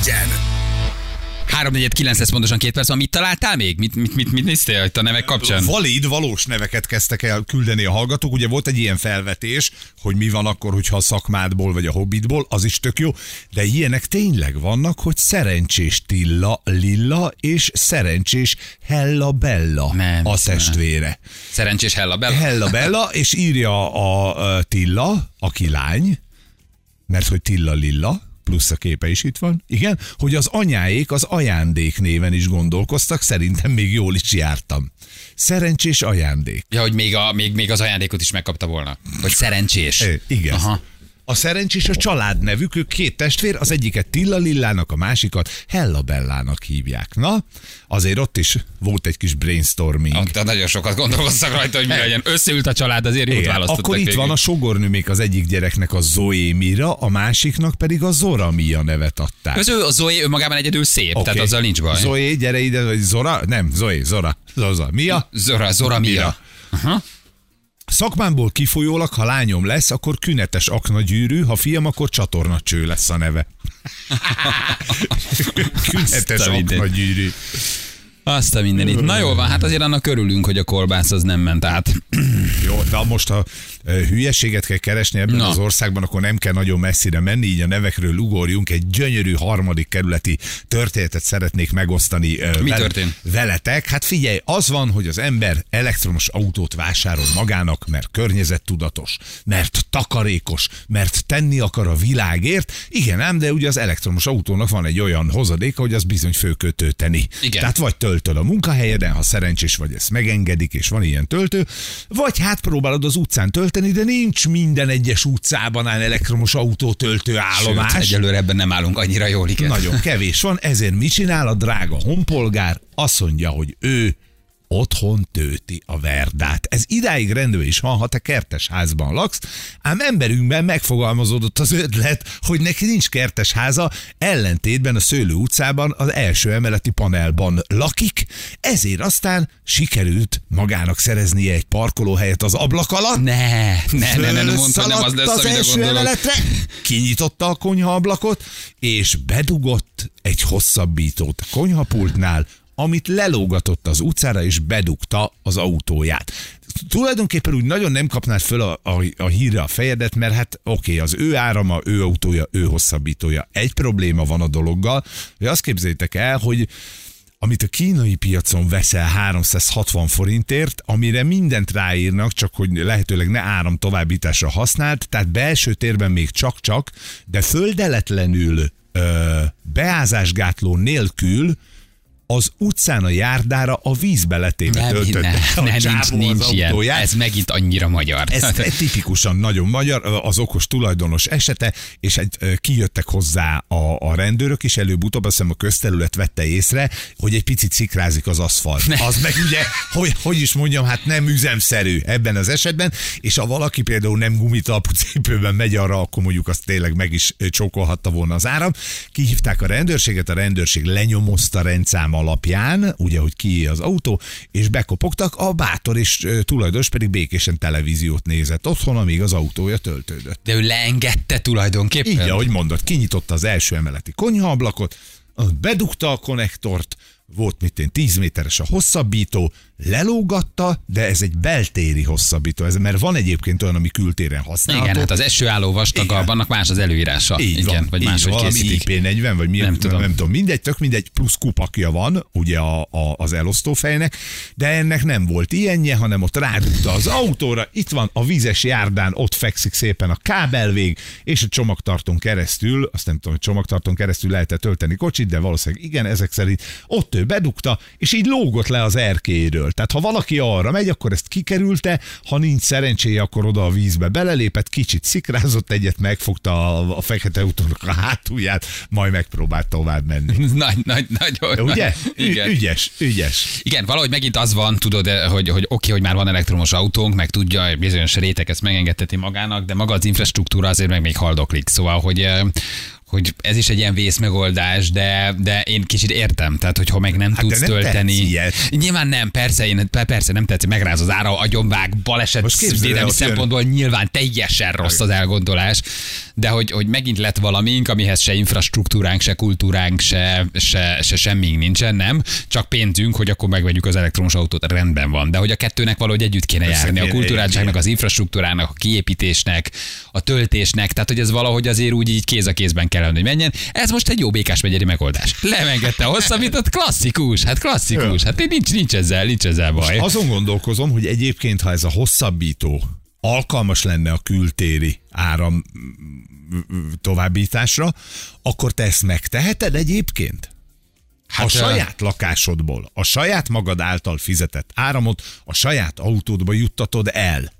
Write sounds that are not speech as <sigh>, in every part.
egyen. 3 4 9 lesz pontosan két perc van. Mit találtál még? Mit, mit, mit, mit néztél itt a nevek kapcsán? Valid, valós neveket kezdtek el küldeni a hallgatók. Ugye volt egy ilyen felvetés, hogy mi van akkor, hogyha a szakmádból vagy a hobbitból, az is tök jó. De ilyenek tényleg vannak, hogy szerencsés Tilla, Lilla és szerencsés Hella Bella Nem a testvére. Szerencsés Hella Bella. Hella Bella, és írja a, a Tilla, aki lány, mert hogy Tilla Lilla, plusz a képe is itt van, igen, hogy az anyáék az ajándék néven is gondolkoztak, szerintem még jól is jártam. Szerencsés ajándék. Ja, hogy még, a, még, még az ajándékot is megkapta volna. Hogy szerencsés. É, igen. Aha. A szerencsés a családnevük, ők két testvér, az egyiket Tilla Lillának, a másikat Hella Bellának hívják. Na, azért ott is volt egy kis brainstorming. Ott nagyon sokat gondolkoztak rajta, hogy mi <laughs> legyen. Összeült a család, azért jót választottak akkor itt végül. van a sogornőmék az egyik gyereknek a Zoé Mira, a másiknak pedig a Zora Mia nevet adták. Az ő, a Zoe önmagában egyedül szép, okay. tehát azzal nincs baj. Zoé, gyere ide, vagy Zora? Nem, Zoé, Zora. Zora. Mia? Zora, Zora Mira. Mira. Aha. Szakmámból kifolyólag, ha lányom lesz, akkor künetes aknagyűrű, ha fiam, akkor csatornacső lesz a neve. <laughs> künetes aknagyűrű. Azt a mindenit. Na jól van, hát azért annak örülünk, hogy a kolbász az nem ment át. <clears throat> Jó, de most ha ö, hülyeséget kell keresni ebben Na. az országban, akkor nem kell nagyon messzire menni, így a nevekről ugorjunk. Egy gyönyörű harmadik kerületi történetet szeretnék megosztani ö, Mi vel- történt? veletek. Hát figyelj, az van, hogy az ember elektromos autót vásárol magának, mert környezettudatos, mert takarékos, mert tenni akar a világért. Igen ám, de ugye az elektromos autónak van egy olyan hozadéka, hogy az bizony fő tölteni. Igen. Tehát vagy töltöd a munkahelyeden, ha szerencsés vagy, ezt megengedik, és van ilyen töltő, vagy hát próbálod az utcán tölteni, de nincs minden egyes utcában áll elektromos autótöltő állomás. Sőt, egyelőre ebben nem állunk annyira jól, igen. Nagyon kevés van, ezért mit csinál a drága honpolgár? Azt mondja, hogy ő otthon tölti a verdát. Ez idáig rendben is van, ha te kertes házban laksz, ám emberünkben megfogalmazódott az ötlet, hogy neki nincs kertes háza, ellentétben a Szőlő utcában az első emeleti panelban lakik, ezért aztán sikerült magának szereznie egy parkolóhelyet az ablak alatt, Ne, ne, ne, ne, ne hogy nem az lesz, az első emeletre, kinyitotta a konyhaablakot, és bedugott egy hosszabbítót a konyhapultnál, amit lelógatott az utcára, és bedugta az autóját. Tulajdonképpen úgy nagyon nem kapnád föl a, a, a hírre a fejedet, mert hát oké, okay, az ő árama, ő autója, ő hosszabbítója. Egy probléma van a dologgal, hogy azt képzeljétek el, hogy amit a kínai piacon veszel 360 forintért, amire mindent ráírnak, csak hogy lehetőleg ne áram továbbításra használt, tehát belső térben még csak-csak, de földeletlenül ö, beázásgátló nélkül az utcán a járdára a vízbe letéve töltötte ne, ne, nincs, nincs az ilyen. autóját. Ez megint annyira magyar. Ez <laughs> egy tipikusan nagyon magyar, az okos tulajdonos esete, és egy, kijöttek hozzá a, a rendőrök, és előbb-utóbb azt hiszem a közterület vette észre, hogy egy picit szikrázik az aszfalt. Az meg ugye, hogy, hogy is mondjam, hát nem üzemszerű ebben az esetben, és ha valaki például nem gumitalpú cipőben megy arra, akkor mondjuk azt tényleg meg is csókolhatta volna az áram. Kihívták a rendőrséget, a rendőrség lenyomozta rendszám alapján, ugye, hogy ki az autó, és bekopogtak, a bátor és tulajdonos pedig békésen televíziót nézett otthon, amíg az autója töltődött. De ő leengedte tulajdonképpen. Így, ahogy mondod, kinyitotta az első emeleti konyhaablakot, bedugta a konnektort, volt mit én, 10 méteres a hosszabbító, lelógatta, de ez egy beltéri hosszabbító, ez, mert van egyébként olyan, ami kültéren használható. Igen, hát az esőálló vastagabb, annak más az előírása. Így Igen, van, vagy így máshogy valami készítik. IP40, vagy mi, Nem tudom. nem tudom, mindegy, tök mindegy, plusz kupakja van, ugye a, a, az elosztófejnek, de ennek nem volt ilyenje, hanem ott rádugta az autóra, itt van a vízes járdán, ott fekszik szépen a kábelvég, és a csomagtartón keresztül, azt nem tudom, hogy csomagtartón keresztül lehetett tölteni kocsit, de valószínűleg igen, ezek szerint ott ő bedugta, és így lógott le az erkéről. Tehát ha valaki arra megy, akkor ezt kikerülte, ha nincs szerencséje, akkor oda a vízbe belelépett, kicsit szikrázott egyet, megfogta a, a fekete autónak a hátulját, majd megpróbált tovább menni. <laughs> Nagy, nagy, nagyon. Ugye? nagy. Igen. ügyes, ügyes. Igen, valahogy megint az van, tudod, hogy, hogy oké, hogy már van elektromos autónk, meg tudja, hogy bizonyos réteg ezt megengedheti magának, de maga az infrastruktúra azért meg még haldoklik. Szóval, hogy, eh, hogy ez is egy ilyen vészmegoldás, de, de én kicsit értem, tehát hogyha meg nem Hát tudsz nem tölteni. ilyet. Nyilván nem, persze, én, persze nem tetszik, megráz az ára, agyonvág, baleset, védelmi ott jön- szempontból nyilván teljesen rossz az elgondolás, de hogy, hogy megint lett valamink, amihez se infrastruktúránk, se kultúránk, se, se, se semmink nincsen, nem? Csak pénzünk, hogy akkor megvegyük az elektromos autót, rendben van. De hogy a kettőnek valahogy együtt kéne Össze járni, a kultúráltságnak, az infrastruktúrának, a kiépítésnek, a töltésnek, tehát hogy ez valahogy azért úgy így kéz a kézben kellene, hogy menjen. Ez most egy jó békás megyeri megoldás. Lemengette a hosszabbított, klasszikus, hát klasszikus, hát nincs, nincs ezzel, nincs ezzel baj. Azon gondolkozom, hogy egyébként, ha ez a hosszabbító alkalmas lenne a kültéri áram mm, mm, továbbításra, akkor te ezt megteheted egyébként? Hát, a saját lakásodból, a saját magad által fizetett áramot a saját autódba juttatod el.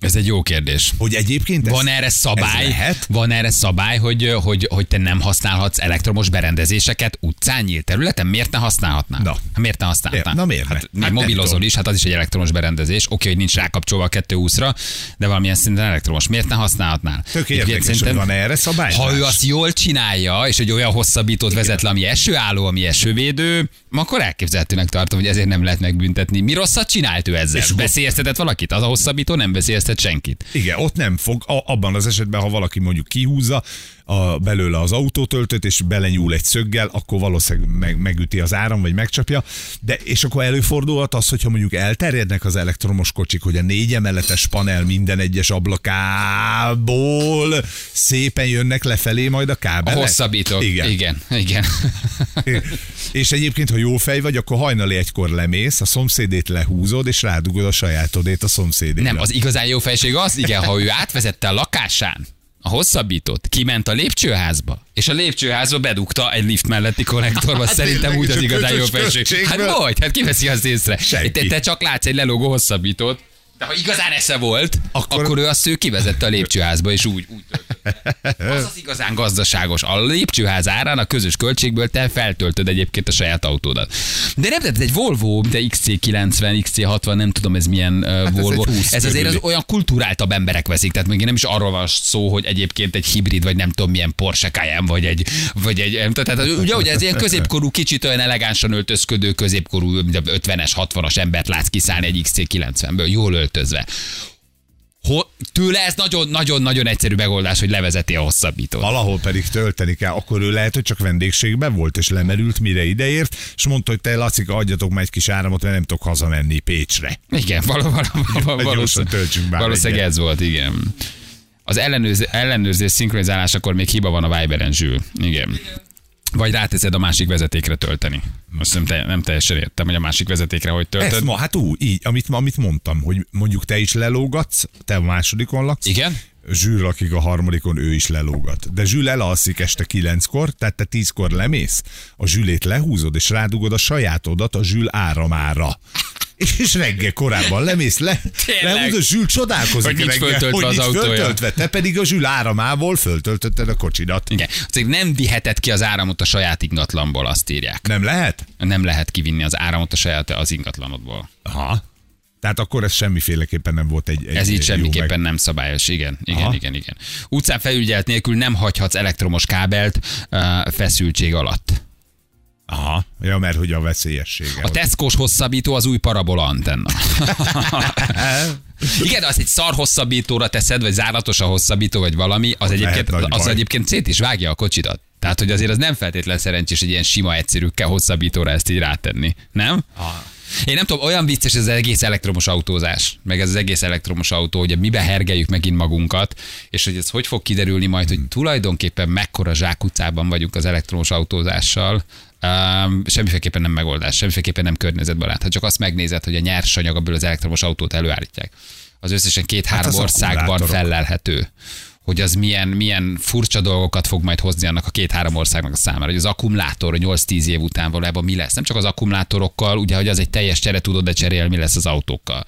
Ez egy jó kérdés. Hogy egyébként ez, Van erre szabály, lehet? van erre szabály, hogy, hogy, hogy te nem használhatsz elektromos berendezéseket utcán nyílt területen? Miért ne használhatnál? Na. Hát miért ne használhatnál? Na miért? Hát, Hát mobilozol is, hát az is egy elektromos berendezés. Oké, hogy nincs rákapcsolva a 220-ra, de valamilyen szinten elektromos. Miért ne használhatnál? Tök érdekes, hogy van erre szabály. ha ő azt jól csinálja, és egy olyan hosszabbítót vezet le, ami esőálló, ami esővédő, akkor elképzelhetőnek tartom, hogy ezért nem lehet megbüntetni. Mi rosszat csinált ő ezzel? És Veszélyeztetett valakit? Az a hosszabbító nem veszélyeztet senkit. Igen, ott nem fog, abban az esetben, ha valaki mondjuk kihúzza a, belőle az autótöltőt, és belenyúl egy szöggel, akkor valószínűleg meg, megüti az áram, vagy megcsapja. De és akkor előfordulhat az, hogyha mondjuk elterjednek az elektromos kocsik, hogy a négy emeletes panel minden egyes ablakából szépen jönnek lefelé majd a A kábelek. hosszabbítók. Igen. Igen, igen. És egyébként, ha jó fej vagy, akkor hajnali egykor lemész, a szomszédét lehúzod, és rádugod a sajátodét a szomszédére. Nem, az igazán jó felség az, igen, ha ő átvezette a lakásán a hosszabbítót, kiment a lépcsőházba, és a lépcsőházba bedugta egy lift melletti konnektorba, <laughs> Hát szerintem úgy az igazán jó költségből? Hát hogy? Hát kiveszi azt észre. Te, te, csak látsz egy lelógó hosszabbítót, de ha igazán esze volt, akkor, Akkor- ő azt ő kivezette a lépcsőházba, és úgy, úgy töltött. <laughs> Az az igazán gazdaságos. A lépcsőház árán a közös költségből te feltöltöd egyébként a saját autódat. De nem, tehát egy Volvo, de XC90, XC60, nem tudom ez milyen ez Volvo. 20 Ez azért az olyan kulturáltabb emberek veszik, tehát még nem is arról van szó, hogy egyébként egy hibrid, vagy nem tudom milyen Porsche Cayenne, vagy egy, vagy egy tehát ugye, ugye ez ilyen középkorú, kicsit olyan elegánsan öltözködő, középkorú, 50-es, 60-as embert látsz kiszállni egy XC90-ből, jól öltözve. Tőle ez nagyon-nagyon-nagyon egyszerű megoldás, hogy levezeti a hosszabbítót. valahol pedig tölteni kell, akkor ő lehet, hogy csak vendégségben volt, és lemerült, mire ideért, és mondta, hogy te Lacika, adjatok már egy kis áramot, mert nem tudok hazamenni Pécsre. Igen, val- val- val- gyorsan valószínűleg, valószínűleg ez volt, igen. Az ellenőrzés, ellenőrzés szinkronizálásakor még hiba van a Viberen zsül. Igen. Vagy ráteszed a másik vezetékre tölteni. Most nem, te, nem teljesen értem, hogy a másik vezetékre hogy Ez töltöd. ma, hát úgy, így, amit, amit mondtam, hogy mondjuk te is lelógatsz, te a másodikon laksz. Igen? Zsűr lakik a harmadikon, ő is lelógat. De Zsül elalszik este kilenckor, tehát te tízkor lemész, a Zsülét lehúzod, és rádugod a sajátodat a Zsül áramára. És reggel korábban lemész, le, Tényleg? lehúzod, Zsül csodálkozik Hogy reggel, föltöltve hogy az nincs föltöltve, te pedig a Zsül áramából föltöltötted a kocsidat. Igen. Azért nem viheted ki az áramot a saját ingatlanból, azt írják. Nem lehet? Nem lehet kivinni az áramot a saját az ingatlanodból. Aha. Tehát akkor ez semmiféleképpen nem volt egy, egy Ez így semmiképpen meg... nem szabályos, igen, igen, Aha. igen, igen. Utcán felügyelet nélkül nem hagyhatsz elektromos kábelt uh, feszültség alatt. Aha. Ja, mert hogy a veszélyessége. A Tesco-s hosszabbító az új parabola antenna. <laughs> Igen, az egy szar hosszabbítóra teszed, vagy záratos a hosszabbító, vagy valami, az, egyébként, az baj. egyébként szét is vágja a kocsidat. Tehát, hogy azért az nem feltétlen szerencsés egy ilyen sima, egyszerű kell hosszabbítóra ezt így rátenni. Nem? Én nem tudom, olyan vicces ez az egész elektromos autózás, meg ez az egész elektromos autó, hogy mibe hergeljük megint magunkat, és hogy ez hogy fog kiderülni majd, hogy tulajdonképpen mekkora zsákutcában vagyunk az elektromos autózással, Um, semmiféleképpen nem megoldás, semmiféleképpen nem környezetbarát. Ha csak azt megnézed, hogy a nyersanyag, abból az elektromos autót előállítják, az összesen két-három Hát országban fellelhető hogy az milyen, milyen furcsa dolgokat fog majd hozni annak a két-három országnak a számára, hogy az akkumulátor 8-10 év után valójában mi lesz. Nem csak az akkumulátorokkal, ugye, hogy az egy teljes csere tudod, de cserél, mi lesz az autókkal.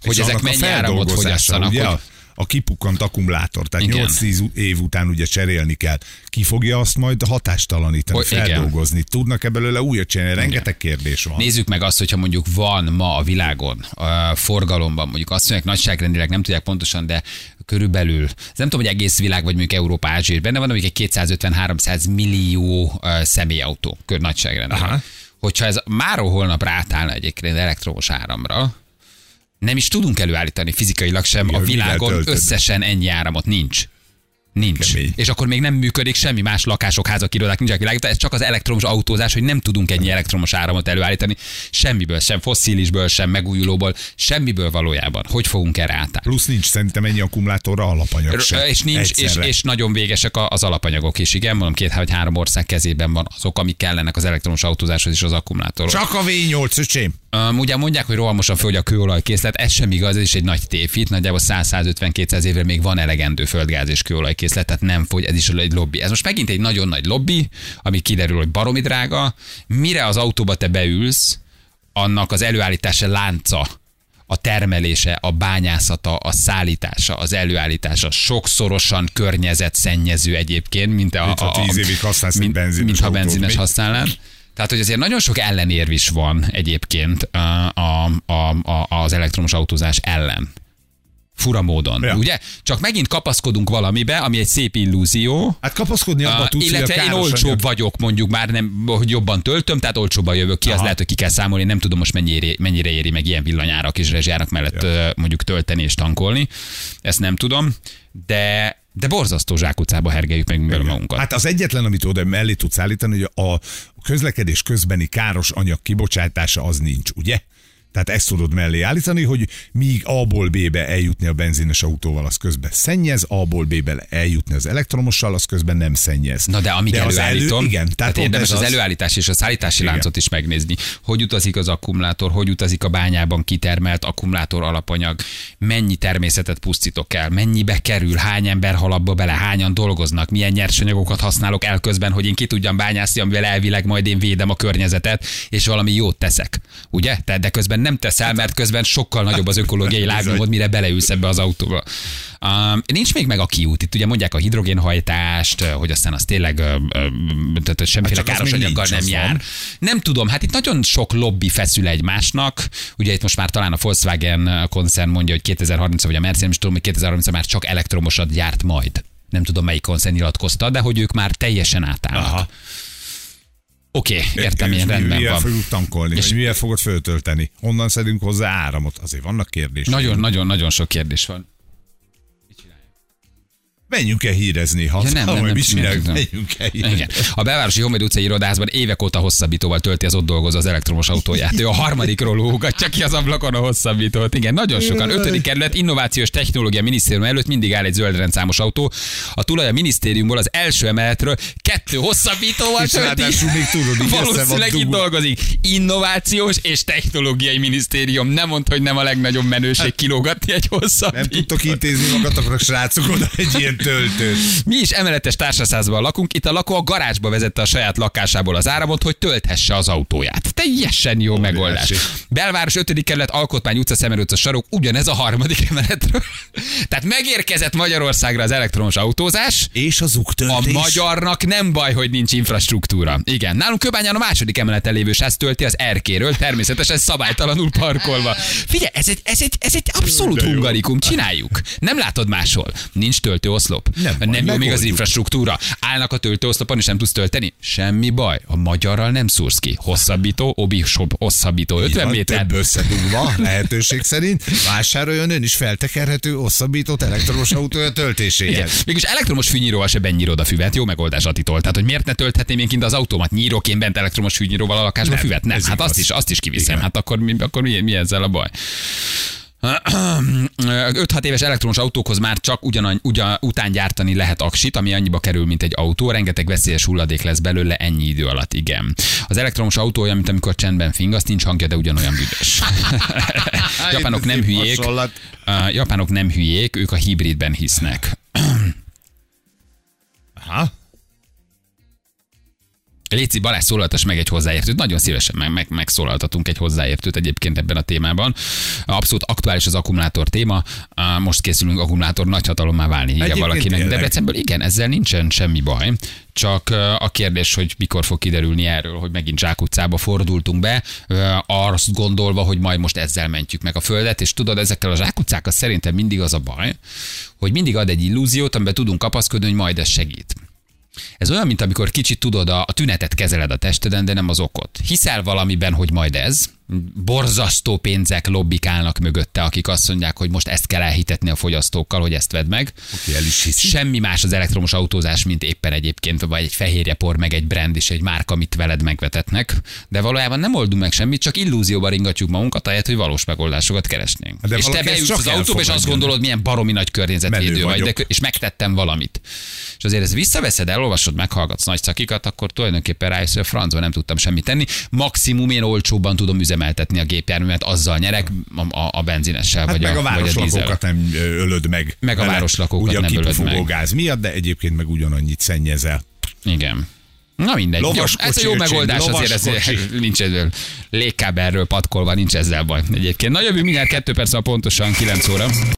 Hogy És ezek mennyi áramot fogyasszanak. Ugye? Hogy, a kipukkant akkumulátor, tehát Igen. 8-10 év után ugye cserélni kell. Ki fogja azt majd hatástalanítani, igen. feldolgozni? Tudnak-e belőle újat csinálni? Rengeteg kérdés van. Nézzük meg azt, hogyha mondjuk van ma a világon a forgalomban, mondjuk azt mondják nagyságrendileg, nem tudják pontosan, de körülbelül, nem tudom, hogy egész világ, vagy mondjuk Európa, Ázsia, benne van mondjuk egy 250-300 millió személyautó, kör nagyságrendileg. Aha. Hogyha ez máról holnap rátállna egyébként elektromos áramra, nem is tudunk előállítani fizikailag sem Igen, a világon összesen ennyi áramot. Nincs. Nincs. Kemény. És akkor még nem működik semmi más lakások, házak, irodák, nincsenek világítva. Ez csak az elektromos autózás, hogy nem tudunk ennyi elektromos áramot előállítani. Semmiből, sem fosszilisből, sem megújulóból, semmiből valójában. Hogy fogunk erre átállni? Plusz nincs szerintem ennyi akkumulátorra alapanyag sem. és nincs, és, Egyszerre. és nagyon végesek az alapanyagok is. Igen, mondom, két vagy három ország kezében van azok, amik kellenek az elektromos autózáshoz és az akkumulátorhoz. Csak a V8, öcsém. Um, ugye mondják, hogy rohamosan földje a kőolajkészlet, ez sem igaz, ez is egy nagy tévhit, nagyjából 100-150-200 évre még van elegendő földgáz és kőolajkészlet, tehát nem fogy, ez is egy lobby. Ez most megint egy nagyon nagy lobby, ami kiderül, hogy baromi drága. Mire az autóba te beülsz, annak az előállítása lánca, a termelése, a bányászata, a szállítása, az előállítása sokszorosan környezetszennyező egyébként, mint a, Mint a, a, tíz évig használsz mint, benzines mint ha benzines mi? használnád. Tehát, hogy azért nagyon sok ellenérv is van egyébként a, a, a, a, az elektromos autózás ellen. Fura módon. Ja. Ugye? Csak megint kapaszkodunk valamibe, ami egy szép illúzió, Hát kapaszkodni abba Uh, tudsz, illetve én olcsóbb anyag- vagyok, mondjuk már nem, hogy jobban töltöm, tehát olcsóbban jövök ki, az Aha. lehet, hogy ki kell számolni, nem tudom most mennyire, mennyire éri meg ilyen villanyárak és rezsjárak mellett ja. mondjuk tölteni és tankolni. Ezt nem tudom, de de borzasztó zsákutcába hergeljük meg belőle magunkat. Hát az egyetlen, amit oda mellé tudsz állítani, hogy a közlekedés közbeni káros anyag kibocsátása az nincs, ugye? Tehát ezt tudod mellé állítani, hogy míg A-ból B-be eljutni a benzines autóval, az közben szennyez, A-ból B-be eljutni az elektromossal, az közben nem szennyez. Na de amíg de az előállítom, elő, igen, tehát, tehát érdemes ez az, előállítás és a szállítási Igen. láncot is megnézni. Hogy utazik az akkumulátor, hogy utazik a bányában kitermelt akkumulátor alapanyag, mennyi természetet pusztítok el, mennyibe kerül, hány ember hal abba bele, hányan dolgoznak, milyen nyersanyagokat használok el közben, hogy én ki tudjam bányászni, amivel elvileg majd én védem a környezetet, és valami jót teszek. Ugye? Tehát de közben nem teszel, mert közben sokkal nagyobb az ökológiai lábnyomod, mire beleülsz ebbe az autóba. Um, nincs még meg a kiút. Itt ugye mondják a hidrogénhajtást, hogy aztán az tényleg ö, ö, tehát semmiféle Hát káros anyaggal nem jár. van. Nem tudom, hát itt nagyon sok lobby feszül egymásnak. Ugye itt most már talán a Volkswagen koncern mondja, hogy 2030 vagy a Mercedes, nem is tudom, hogy 2030 már csak elektromosat gyárt majd. Nem tudom, melyik koncern nyilatkozta, de hogy ők már teljesen átállnak. Aha. Oké, okay, értem, mi- rendben mivel van. fogjuk tankolni, és mivel fogod föltölteni? Honnan szedünk hozzá áramot? Azért vannak kérdések. Nagyon-nagyon-nagyon sok kérdés van. Menjünk el hírezni, ha Ja, nem, nem, majd nem, mit csináljuk, nem, nem. menjünk el hírezni. Igen. A belvárosi Honvéd utcai irodázban évek óta hosszabbítóval tölti az ott dolgozó az elektromos autóját. Ő a harmadikról lógatja ki az ablakon a hosszabbítót. Igen, nagyon sokan. Ötödik kerület Innovációs Technológia Minisztérium előtt mindig áll egy zöld rendszámos autó. A tulaj a minisztériumból az első emeletről kettő hosszabbítóval És ráadásul még tudod, így Valószínűleg itt dolgozik. Innovációs és Technológiai Minisztérium. Nem mondd, hogy nem a legnagyobb menőség kilógatni egy hosszabbítót. Nem tudtok intézni magatokra, srácok, oda egy ilyen töltőt. Mi is emeletes társasházban lakunk, itt a lakó a garázsba vezette a saját lakásából az áramot, hogy tölthesse az autóját. Teljesen jó megoldás. Belváros 5. kerület, Alkotmány utca, Szemer utca, sarok, ugyanez a harmadik emeletről. <laughs> Tehát megérkezett Magyarországra az elektromos autózás, És az a uktöltés. magyarnak nem baj, hogy nincs infrastruktúra. Igen, nálunk Kőbányán a második emeleten lévő sáz tölti az erkéről, természetesen szabálytalanul parkolva. Figyelj, ez egy, ez egy, ez egy abszolút hungarikum, csináljuk. Nem látod máshol. Nincs töltőoszlop. Nem baj, nem jó még az infrastruktúra. Állnak a töltőoszlopon, és nem tudsz tölteni? Semmi baj. A magyarral nem szúrsz ki. Hosszabbító, obi hosszabbító, 50 Van méter. Több összedugva, lehetőség szerint. Vásároljon ön is feltekerhető, hosszabbított elektromos autója Igen. töltéséhez. Mégis elektromos fűnyíróval se benyírod a füvet. Jó megoldás Attitól. Tehát, hogy miért ne tölthetném én kint az automat? Nyírok én bent elektromos fűnyíróval a lakásba Nem, füvet? Nem, hát igaz. azt is, azt is kiviszem. Igen. Hát akkor, mi, akkor mi, mi ezzel a baj? <clears throat> 5-6 éves elektromos autókhoz már csak ugyan, ugyan, után gyártani lehet aksit, ami annyiba kerül, mint egy autó. Rengeteg veszélyes hulladék lesz belőle ennyi idő alatt, igen. Az elektromos autó olyan, mint amikor csendben fingaszt, nincs hangja, de ugyanolyan büdös. <laughs> <laughs> japánok nem hülyék. japánok nem hülyék, ők a hibridben hisznek. <clears throat> Aha. Léci Balázs szólaltas meg egy hozzáértőt. Nagyon szívesen meg, meg, megszólaltatunk egy hozzáértőt egyébként ebben a témában. Abszolút aktuális az akkumulátor téma. Most készülünk akkumulátor nagyhatalommá válni. Igen, valakinek. Tényleg. Debrecenből igen, ezzel nincsen semmi baj. Csak a kérdés, hogy mikor fog kiderülni erről, hogy megint zsákutcába fordultunk be, azt gondolva, hogy majd most ezzel mentjük meg a földet, és tudod, ezekkel a zsákutcákkal szerintem mindig az a baj, hogy mindig ad egy illúziót, amiben tudunk kapaszkodni, hogy majd ez segít. Ez olyan, mint amikor kicsit tudod, a, a tünetet kezeled a testeden, de nem az okot. Hiszel valamiben, hogy majd ez, borzasztó pénzek lobbikálnak mögötte, akik azt mondják, hogy most ezt kell elhitetni a fogyasztókkal, hogy ezt vedd meg. Okay, el is hiszi. Semmi más az elektromos autózás, mint éppen egyébként, vagy egy fehérjepor, meg egy brand és egy márka, amit veled megvetetnek. De valójában nem oldunk meg semmit, csak illúzióba ringatjuk magunkat, ahelyett, hogy valós megoldásokat keresnénk. De és te beülsz az autóba, és azt gondolod, milyen baromi nagy környezetvédő vagy, de, és megtettem valamit. És azért ez visszaveszed, elolvasod, meghallgatsz nagy szakikat, akkor tulajdonképpen rájössz, hogy a francban nem tudtam semmit tenni. Maximum én olcsóban tudom üzemeltetni a gépjárművet, azzal nyerek a, a, a benzinessel, hát vagy, meg a, a városlakókat nem ölöd meg. Meg a városlakókat nem ölöd meg. gáz miatt, de egyébként meg ugyanannyit szennyezel. Igen. Na mindegy. Lovas jó, ez a jó megoldás azért, ez <laughs> nincs ezzel légkábelről patkolva, nincs ezzel baj. Egyébként. Na jövő mindjárt kettő perc a pontosan 9 óra.